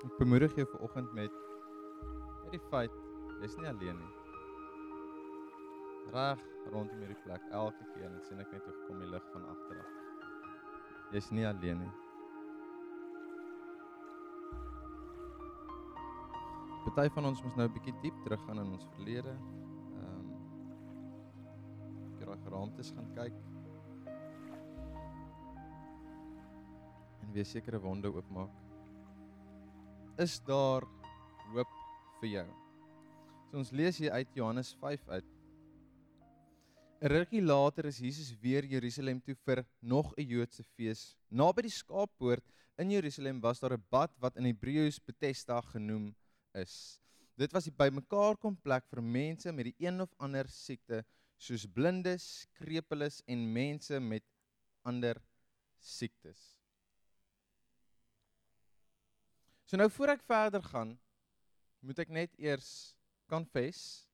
Ek bemoedig jou vanoggend met met die feit jy's nie alleen nie. Reg rondom hierdie plek elke keer en sien ek net hoe kom die lig van agter af. Jy's nie alleen nie. Party van ons moet nou 'n bietjie diep teruggaan in ons verlede. Ehm um, kyk daai geraamtes gaan kyk. En weer sekere wonde oopmaak is daar hoop vir jou. So ons lees hier uit Johannes 5 uit. 'n Rukkie later is Jesus weer Jerusalem toe vir nog 'n Joodse fees. Naby die skaappoort in Jerusalem was daar 'n bad wat in Hebreëus Bethesda genoem is. Dit was die bymekaar kom plek vir mense met die een of ander siekte soos blindes, krepeles en mense met ander siektes. So nou voor ek verder gaan, moet ek net eers confess.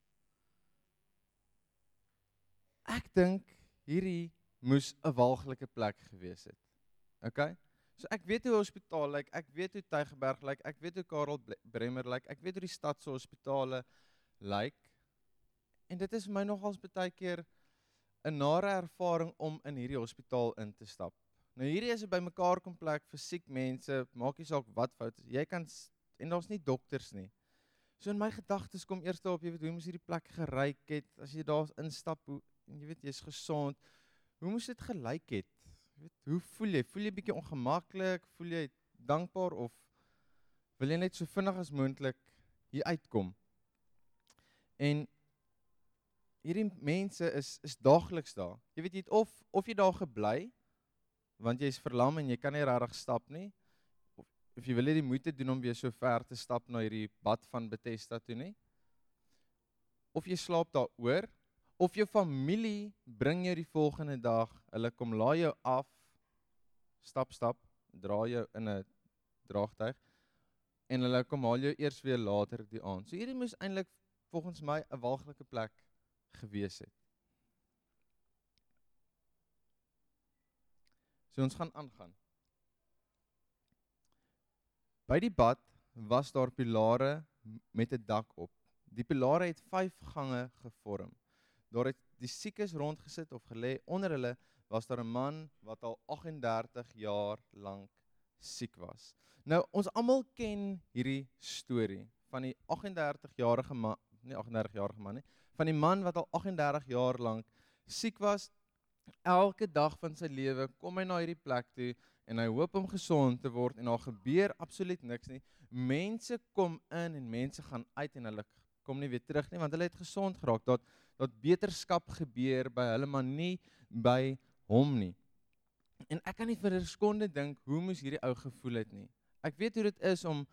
Ek dink hierdie moes 'n walglike plek gewees het. OK? So ek weet hoe hospitaal lyk, ek weet hoe Tygerberg lyk, ek weet hoe Karel Bremer lyk, ek weet hoe die stad se hospitale lyk. En dit is vir my nogals baie keer 'n nare ervaring om in hierdie hospitaal in te stap. Nou hierdie is 'n bymekaar kom plek vir siek mense, maak nie saak wat fout is. Jy kan en daar's nie dokters nie. So in my gedagtes kom eers op, jy weet, hoe moes hierdie plek geryk het as jy daar instap, hoe en jy weet jy's gesond. Hoe moes dit gelyk het? Jy weet, hoe voel jy? Voel jy bietjie ongemaklik? Voel jy dankbaar of wil jy net so vinnig as moontlik hier uitkom? En hierdie mense is is daagliks daar. Jy weet jy het of of jy daar gebly want jy's verlam en jy kan nie regtig stap nie. Of, of jy wil nie die moeite doen om weer so ver te stap na hierdie bad van Bethesda toe nie. Of jy slaap daaroor of jou familie bring jou die volgende dag, hulle kom laai jou af stap stap, dra jou in 'n draagtuig en hulle kom haal jou eers weer later die aand. So hierdie moes eintlik volgens my 'n walglike plek gewees het. So ons gaan aangaan. By die bad was daar pilare met 'n dak op. Die pilare het 5 gange gevorm. Daar het die siekes rondgesit of gelê. Onder hulle was daar 'n man wat al 38 jaar lank siek was. Nou ons almal ken hierdie storie van die 38 jarige man, nie 38 jarige man nie, van die man wat al 38 jaar lank siek was elke dag van sy lewe kom hy na hierdie plek toe en hy hoop om gesond te word en daar gebeur absoluut niks nie. Mense kom in en mense gaan uit en hulle kom nie weer terug nie want hulle het gesond geraak. Dat dat beterskap gebeur by hulle maar nie by hom nie. En ek kan nie vir 'n sekonde dink hoe moes hierdie ou gevoel het nie. Ek weet hoe dit is om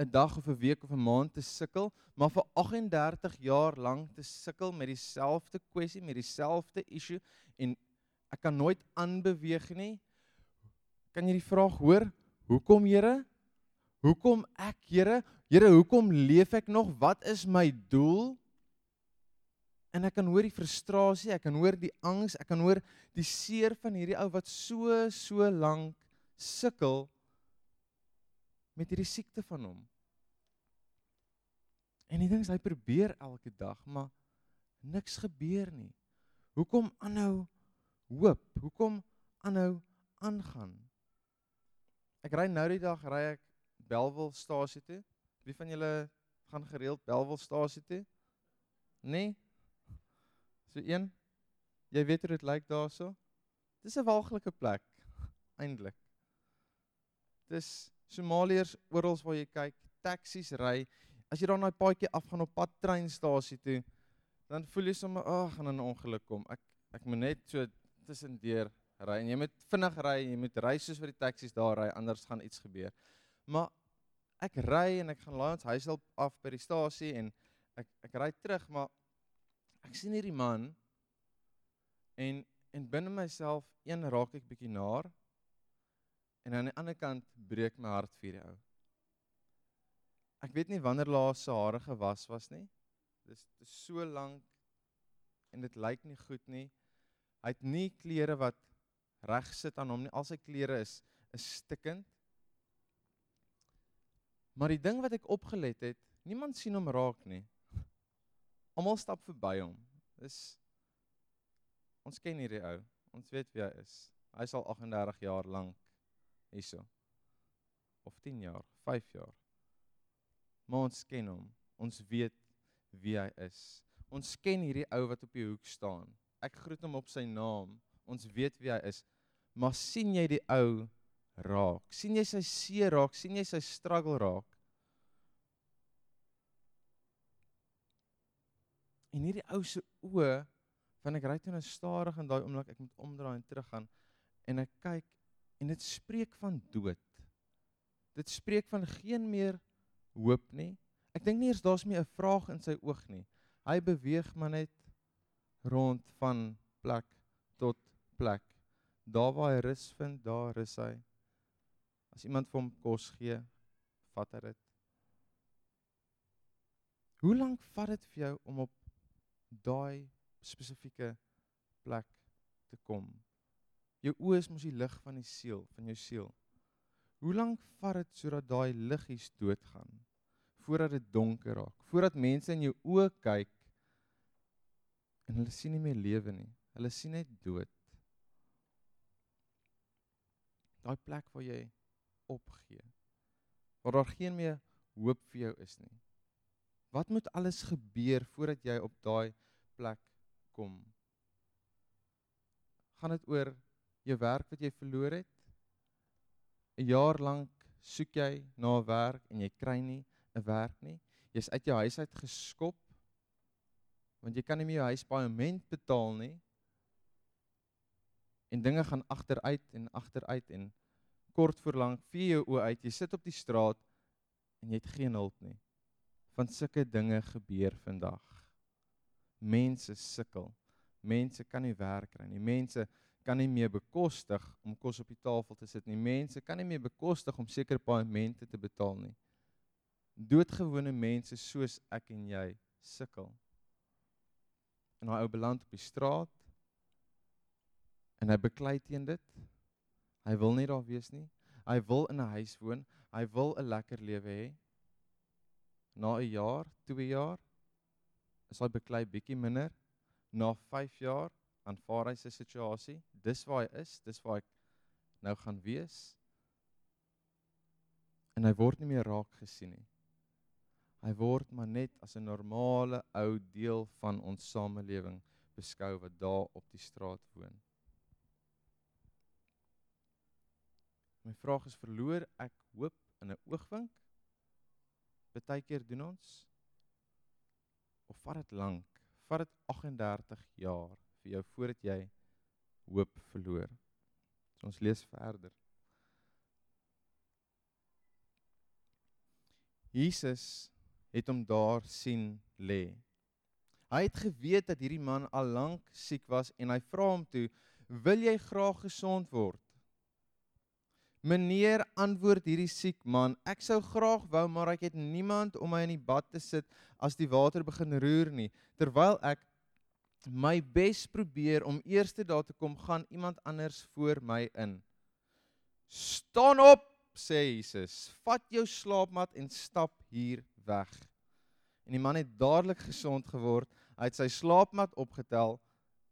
'n dag of 'n week of 'n maand te sukkel, maar vir 38 jaar lank te sukkel met dieselfde kwessie, met dieselfde issue en ek kan nooit aanbeweeg nie. Kan jy die vraag hoor? Hoekom, Here? Hoekom ek, Here? Here, hoekom leef ek nog? Wat is my doel? En ek kan hoor die frustrasie, ek kan hoor die angs, ek kan hoor die seer van hierdie ou wat so so lank sukkel met hierdie siekte van hom. En die ding is hy probeer elke dag, maar niks gebeur nie. Hoekom aanhou hoop? Hoekom aanhou aangaan? Ek ry nou die dag ry ek Belwel-stasie toe. Wie van julle gaan gereeld Belwel-stasie toe? Nee. So een. Jy weet hoe dit lyk daarso? Dis 'n walglike plek eintlik. Dis Somaliërs oral waar jy kyk, taksies ry. As jy daar na 'n paadjie afgaan op pad treinstasie toe, dan voel jy sommer ag, gaan 'n ongeluk kom. Ek ek moet net so tussendeur ry en jy moet vinnig ry, jy moet ry soos vir die taksies daar ry, anders gaan iets gebeur. Maar ek ry en ek gaan laai ons huis af by die stasie en ek ek ry terug, maar ek sien hierdie man en en binne myself een raak ek bietjie naar En aan die ander kant breek my hart vir die ou. Ek weet nie wanneer laas sy hare gewas was nie. Dis dis so lank en dit lyk nie goed nie. Hy het nie klere wat reg sit aan hom nie. Al sy klere is is stikkend. Maar die ding wat ek opgelet het, niemand sien hom raak nie. Almal stap verby hom. Dis ons ken hierdie ou. Ons weet wie hy is. Hy is al 38 jaar lank hierso. Of 10 jaar, 5 jaar. Maar ons ken hom. Ons weet wie hy is. Ons ken hierdie ou wat op die hoek staan. Ek groet hom op sy naam. Ons weet wie hy is. Maar sien jy die ou raak? sien jy sy seer raak? sien jy sy struggle raak? En hierdie ou se oë van ek ry toe nou stadig in daai oomblik ek moet omdraai en teruggaan en ek kyk en dit spreek van dood. Dit spreek van geen meer hoop nie. Ek dink nie eers daar's meer 'n vraag in sy oog nie. Hy beweeg maar net rond van plek tot plek. Daar waar hy rus vind, daar is hy. As iemand vir hom kos gee, vat hy dit. Hoe lank vat dit vir jou om op daai spesifieke plek te kom. Jou oë is mos die lig van die siel, van jou siel. Hoe lank vat dit sodat daai liggies doodgaan? Voordat dit donker raak, voordat mense in jou oë kyk en hulle sien nie meer lewe nie. Hulle sien net dood. Daai plek waar jy opgee. Waar daar geen meer hoop vir jou is nie. Wat moet alles gebeur voordat jy op daai plek kom. Gaan dit oor jou werk wat jy verloor het? 'n Jaar lank soek jy na 'n werk en jy kry nie 'n werk nie. Jy's uit jou huis uit geskop want jy kan nie meer jou huispaaiement betaal nie. En dinge gaan agteruit en agteruit en kort voor lank vee jou oë uit. Jy sit op die straat en jy het geen hulp nie. Van sulke dinge gebeur vandag mense sukkel. Mense kan nie werk kry nie. Mense kan nie meer bekostig om kos op die tafel te sit nie. Mense kan nie meer bekostig om sekere paemente te betaal nie. Doodgewone mense soos ek en jy sukkel. En hy ou beland op die straat en hy beklei teen dit. Hy wil nie daar wees nie. Hy wil in 'n huis woon. Hy wil 'n lekker lewe hê. Na 'n jaar, 2 jaar, is hy beklei bietjie minder. Na 5 jaar aanvaar hy sy situasie. Dis waar hy is, dis waar ek nou gaan wees. En hy word nie meer raak gesien nie. Hy word maar net as 'n normale ou deel van ons samelewing beskou wat daar op die straat woon. My vraag is verloor ek hoop in 'n oogwink? Partykeer doen ons of vat dit lank? Vat dit 38 jaar vir jou voordat jy hoop verloor. So ons lees verder. Jesus het hom daar sien lê. Hy het geweet dat hierdie man al lank siek was en hy vra hom toe: "Wil jy graag gesond word?" Meneer antwoord hierdie siek man, ek sou graag wou, maar ek het niemand om my in die bad te sit as die water begin roer nie. Terwyl ek my bes probeer om eers daar te kom, gaan iemand anders voor my in. Staan op, sê Jesus. Vat jou slaapmat en stap hier weg. En die man het dadelik gesond geword. Hy het sy slaapmat opgetel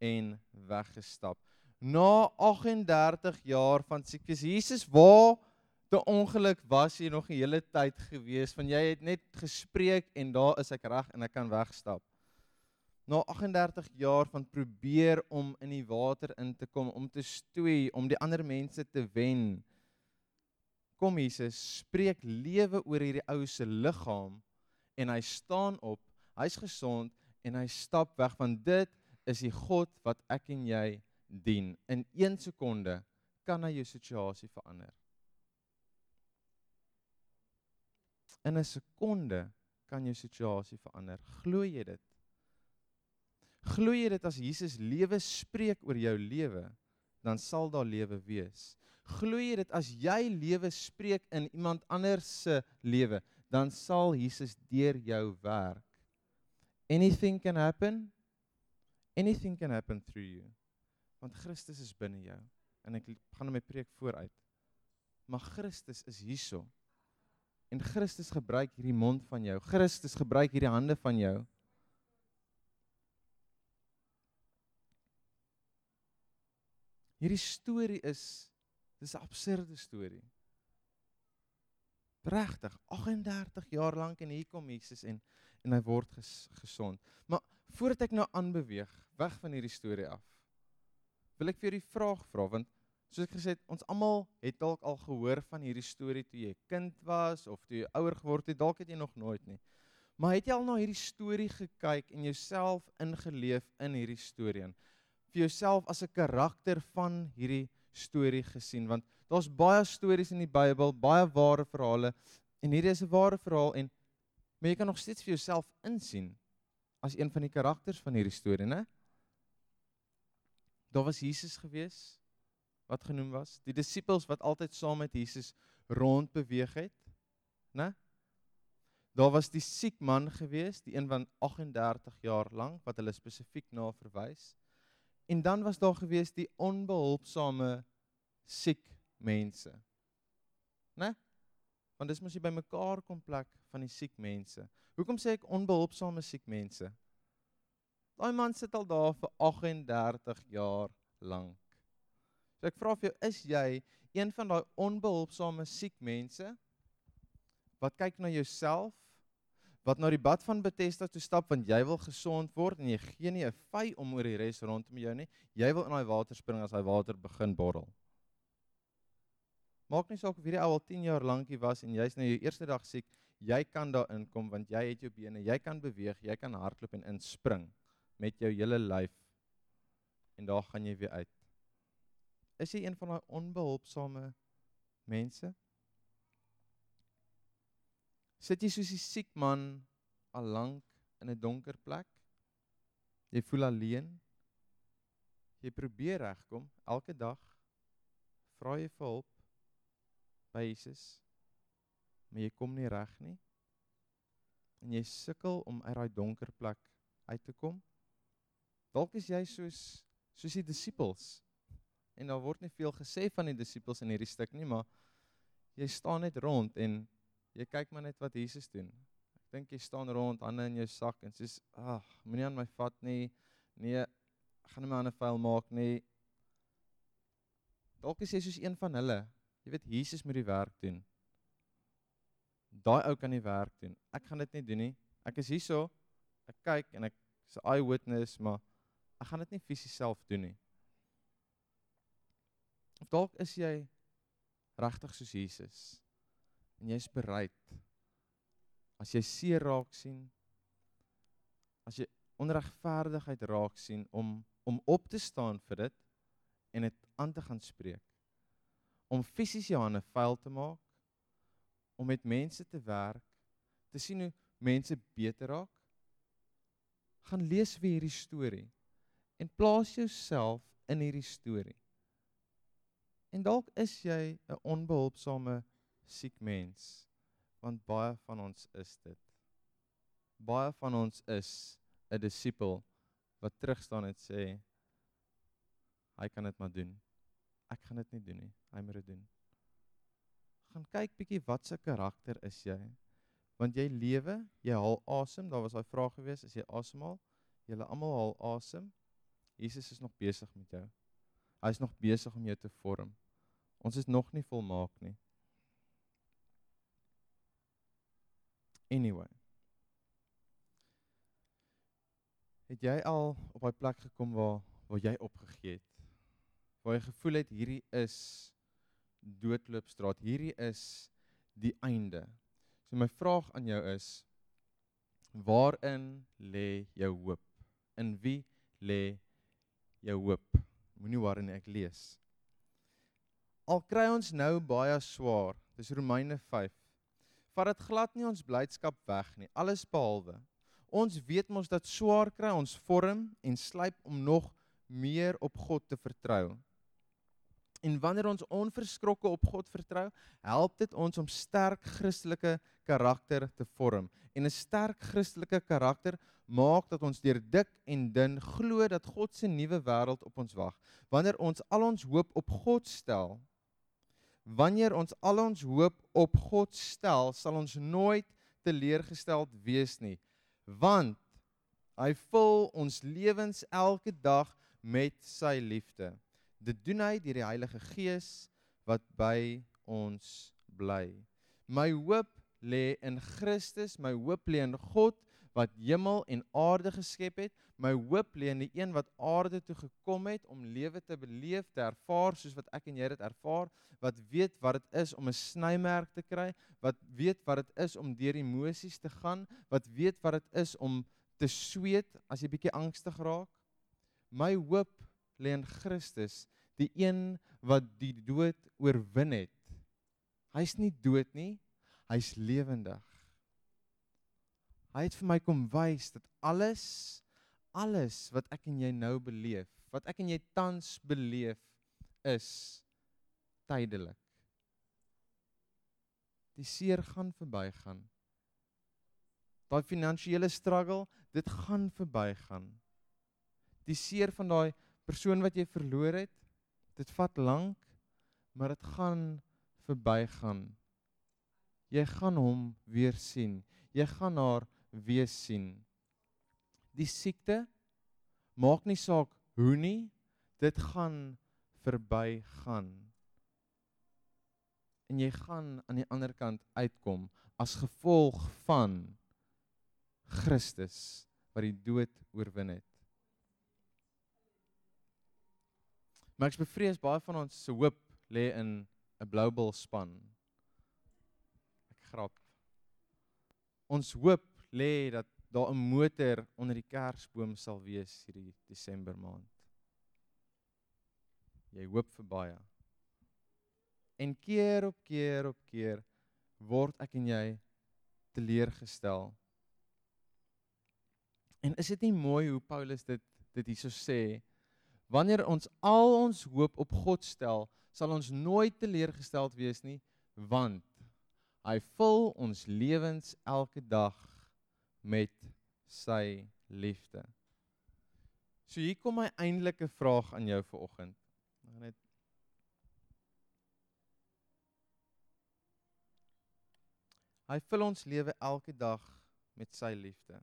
en weggestap na 38 jaar van siektes. Jesus, waar te ongeluk was jy nog 'n hele tyd gewees van jy het net gespreek en daar is ek reg en ek kan wegstap. Na 38 jaar van probeer om in die water in te kom, om te stoei, om die ander mense te wen. Kom Jesus, spreek lewe oor hierdie ou se liggaam en hy staan op, hy's gesond en hy stap weg van dit is die God wat ek en jy dien. In 1 sekonde kan hy jou situasie verander. In 'n sekonde kan jou situasie verander. Glo jy dit? Glo jy dit as Jesus lewe spreek oor jou lewe, dan sal daar lewe wees. Glo jy dit as jy lewe spreek in iemand anders se lewe, dan sal Jesus deur jou werk. Anything can happen. Anything can happen through you want Christus is binne jou en ek gaan my preek vooruit. Maar Christus is hierso. En Christus gebruik hierdie mond van jou. Christus gebruik hierdie hande van jou. Hierdie storie is dis 'n absurde storie. Regtig, 38 jaar lank en hier kom Jesus en en hy word ges, gesond. Maar voordat ek nou aanbeweeg weg van hierdie storie af, wil ek vir julle die vraag vra want soos ek gesê het, ons almal het dalk al gehoor van hierdie storie toe jy kind was of toe jy ouer geword het, dalk het jy nog nooit nie. Maar het jy al na hierdie storie gekyk en jouself ingeleef in hierdie storie en vir jouself as 'n karakter van hierdie storie gesien want daar's baie stories in die Bybel, baie ware verhale en hierdie is 'n ware verhaal en maar jy kan nog steeds vir jouself insien as een van die karakters van hierdie storie, né? Daar was Jesus gewees wat genoem was, die disippels wat altyd saam met Jesus rond beweeg het, né? Daar was die siek man gewees, die een van 38 jaar lank wat hulle spesifiek na verwys. En dan was daar gewees die onbehulpsame siek mense. Né? Want dis mos jy by mekaar kom plek van die siek mense. Hoekom sê ek onbehulpsame siek mense? Daai man sit al daar vir 38 jaar lank. So ek vra vir jou, is jy een van daai onbehulpsame siek mense wat kyk na jouself wat na die bad van Bethesda toe stap want jy wil gesond word en jy gee nie 'n vy om oor die res rondom jou nie. Jy wil in daai water spring as daai water begin borrel. Maak nie saak of hierdie ou al 10 jaar lank hier was en jy's nou jou eerste dag siek, jy kan daar inkom want jy het jou bene, jy kan beweeg, jy kan hardloop en inspring met jou hele lyf. En daar gaan jy weer uit. Is jy een van daai onbehulpsame mense? Sit jy soos die siek man al lank in 'n donker plek? Jy voel alleen. Jy probeer regkom elke dag. Vra jy vir hulp by Jesus, maar jy kom nie reg nie. En jy sukkel om uit daai donker plek uit te kom. Dalk is jy soos soos die disippels. En daar word nie veel gesê van die disippels in hierdie stuk nie, maar jy staan net rond en jy kyk maar net wat Jesus doen. Ek dink jy staan rond, hande in jou sak en sê, "Ag, moenie aan my vat nie. Nee, ek gaan nie my hande vuil maak nie." Dalk is jy soos een van hulle. Jy weet Jesus moet die werk doen. Daai ou kan die werk doen. Ek gaan dit nie doen nie. Ek is hierso. Ek kyk en ek is 'n eyewitness, maar ek gaan dit nie fisies self doen nie. Of dalk is jy regtig soos Jesus en jy's bereid. As jy seer raak sien as jy onregverdigheid raak sien om om op te staan vir dit en dit aan te gaan spreek. Om fisies jou hande vuil te maak om met mense te werk te sien hoe mense beter raak. Gaan lees weer hierdie storie en plaas jouself in hierdie storie. En dalk is jy 'n onbehulpsame siek mens want baie van ons is dit. Baie van ons is 'n disipel wat terug staan en sê hy kan dit maar doen. Ek gaan dit nie doen nie. Hy moet dit doen. Gaan kyk bietjie wat se karakter is jy want jy lewe jy haal asem. Daar was daai vraag gewees as jy asemhaal? Julle almal haal asem. Jesus is nog besig met jou. Hy is nog besig om jou te vorm. Ons is nog nie volmaak nie Anyway. Het jy al op daai plek gekom waar waar jy opgegee het? Waar jy gevoel het hierdie is doodloopstraat, hierdie is die einde. So my vraag aan jou is waarin lê jou hoop? In wie lê jou hoop? Moenie worry nie, ek lees. Al kry ons nou baie swaar. Dis Romeine vat dit glad nie ons blydskap weg nie, alles behalwe. Ons weet mos dat swaar kry ons vorm en slyp om nog meer op God te vertrou. En wanneer ons onverskrokke op God vertrou, help dit ons om sterk Christelike karakter te vorm. En 'n sterk Christelike karakter maak dat ons deur dik en dun glo dat God se nuwe wêreld op ons wag. Wanneer ons al ons hoop op God stel, wanneer ons al ons hoop op God stel, sal ons nooit teleurgesteld wees nie, want hy vul ons lewens elke dag met sy liefde. Dit doen hy deur die Heilige Gees wat by ons bly. My hoop lê in Christus, my hoop lê in God wat hemel en aarde geskep het. My hoop lê in die een wat aarde toe gekom het om lewe te beleef, te ervaar soos wat ek en jy dit ervaar, wat weet wat dit is om 'n snymerk te kry, wat weet wat dit is om deur emosies te gaan, wat weet wat dit is om te sweet as jy bietjie angstig raak. My hoop lê in Christus, die een wat die dood oorwin het. Hy's nie dood nie, hy's lewendig. Hy het vir my kom wys dat alles alles wat ek en jy nou beleef, wat ek en jy tans beleef is tydelik. Die seer gaan verbygaan. Daai finansiële struggle, dit gaan verbygaan. Die seer van daai persoon wat jy verloor het, dit vat lank, maar dit gaan verbygaan. Jy gaan hom weer sien. Jy gaan haar weer sien. Die siekte maak nie saak hoe nie, dit gaan verbygaan. En jy gaan aan die ander kant uitkom as gevolg van Christus wat die dood oorwin het. Maar ek bevrees baie van ons se hoop lê in 'n Bluebell span. Ek grap. Ons hoop lê dat daar 'n motor onder die kersboom sal wees hierdie Desember maand. Jy hoop vir baie. En keer op keer op keer word ek en jy teleurgestel. En is dit nie mooi hoe Paulus dit dit hierso sê? Wanneer ons al ons hoop op God stel, sal ons nooit teleurgesteld wees nie, want hy vul ons lewens elke dag met sy liefde. So hier kom my eintlike vraag aan jou vir oggend. Net Hy vul ons lewe elke dag met sy liefde.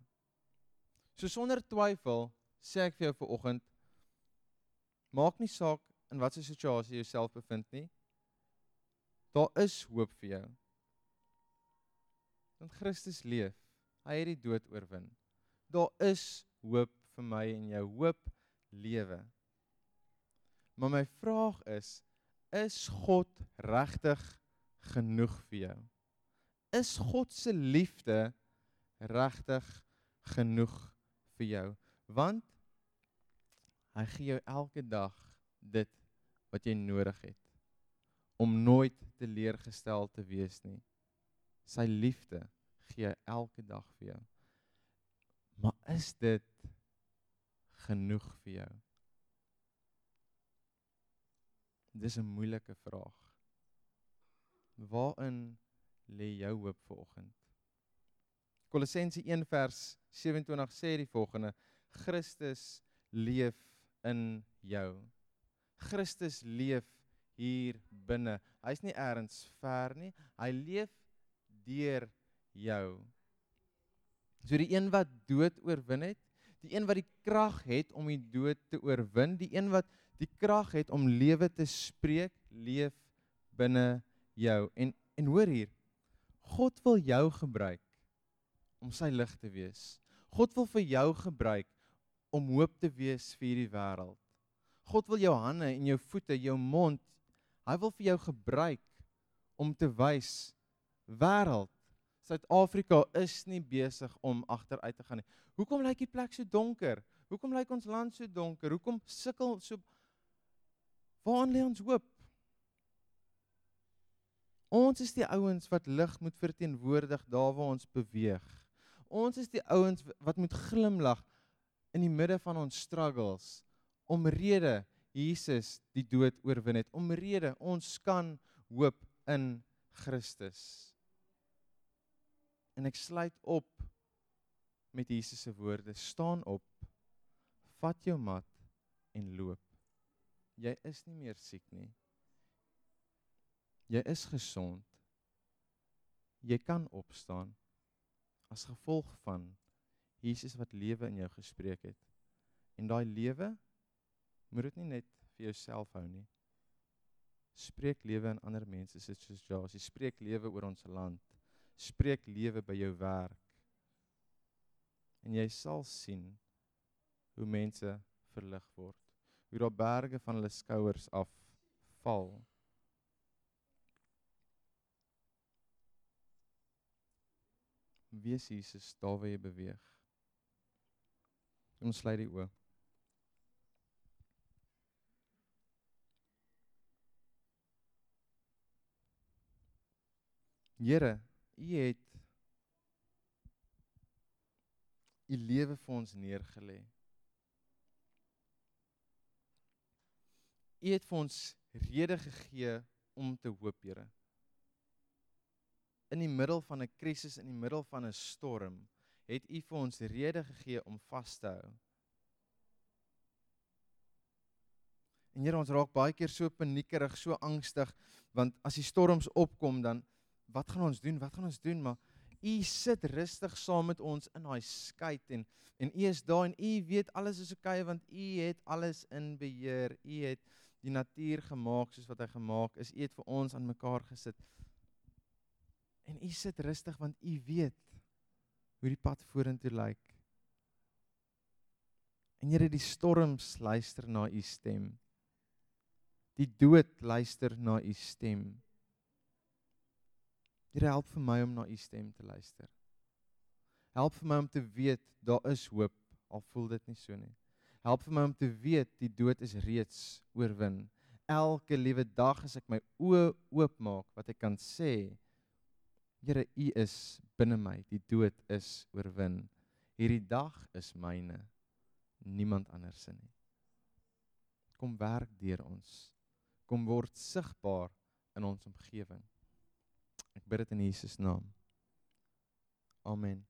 So sonder twyfel sê ek vir jou vir oggend maak nie saak in watter situasie jy jouself bevind nie. Daar is hoop vir jou. Want Christus leef. Hy het die dood oorwin. Daar is hoop vir my en jou hoop lewe. Maar my vraag is, is God regtig genoeg vir jou? Is God se liefde regtig genoeg vir jou? Want hy gee jou elke dag dit wat jy nodig het om nooit teleurgestel te wees nie. Sy liefde gee elke dag vir jou. Maar is dit genoeg vir jou? Dis 'n moeilike vraag. Waarin lê jou hoop vir oggend? Kolossense 1 vers 27 sê die volgende: Christus leef in jou. Christus leef hier binne. Hy's nie elders ver nie. Hy leef deur jou. So die een wat dood oorwin het, die een wat die krag het om die dood te oorwin, die een wat die krag het om lewe te spreek, leef binne jou. En en hoor hier, God wil jou gebruik om sy lig te wees. God wil vir jou gebruik om hoop te wees vir hierdie wêreld. God wil jou hande en jou voete, jou mond, hy wil vir jou gebruik om te wys wêreld Suid-Afrika is nie besig om agteruit te gaan nie. Hoekom lyk die plek so donker? Hoekom lyk ons land so donker? Hoekom sukkel so Waar lê ons hoop? Ons is die ouens wat lig moet verteenwoordig daar waar ons beweeg. Ons is die ouens wat moet glimlag in die midde van ons struggles omrede Jesus die dood oorwin het. Omrede ons kan hoop in Christus. En ek sluit op met Jesus se woorde: "Staan op, vat jou mat en loop. Jy is nie meer siek nie. Jy is gesond. Jy kan opstaan as gevolg van Jesus wat lewe in jou gespreek het. En daai lewe moet dit nie net vir jouself hou nie. Spreek lewe in ander mense se situasies, spreek lewe oor ons land. Spreek lewe by jou werk. En jy sal sien hoe mense verlig word. Hoe daar berge van hulle skouers af val. Wees Jesus daar waar jy beweeg. Ons sluit die oë. Here, U het U lewe vir ons neergelê. U het vir ons rede gegee om te hoop, Here. In die middel van 'n krisis, in die middel van 'n storm, het U vir ons rede gegee om vas te hou. En Here, ons raak baie keer so paniekerig, so angstig, want as die storms opkom dan wat gaan ons doen? Wat gaan ons doen? Maar U sit rustig saam met ons in daai skei en en U is daar en U weet alles is oukei okay, want U het alles in beheer. U het die natuur gemaak soos wat hy gemaak is. U het vir ons aan mekaar gesit. En U sit rustig want U weet hoe die pad vorentoe lyk. En Here, die storms luister na U stem. Die dood luister na U stem. Here help vir my om na u stem te luister. Help vir my om te weet daar is hoop al voel dit nie so nie. Help vir my om te weet die dood is reeds oorwin. Elke liewe dag as ek my oë oopmaak wat ek kan sê Here u is binne my. Die dood is oorwin. Hierdie dag is myne. Niemand anders se nie. Kom werk deur ons. Kom word sigbaar in ons omgewing. Ek bid dit in Jesus naam. Amen.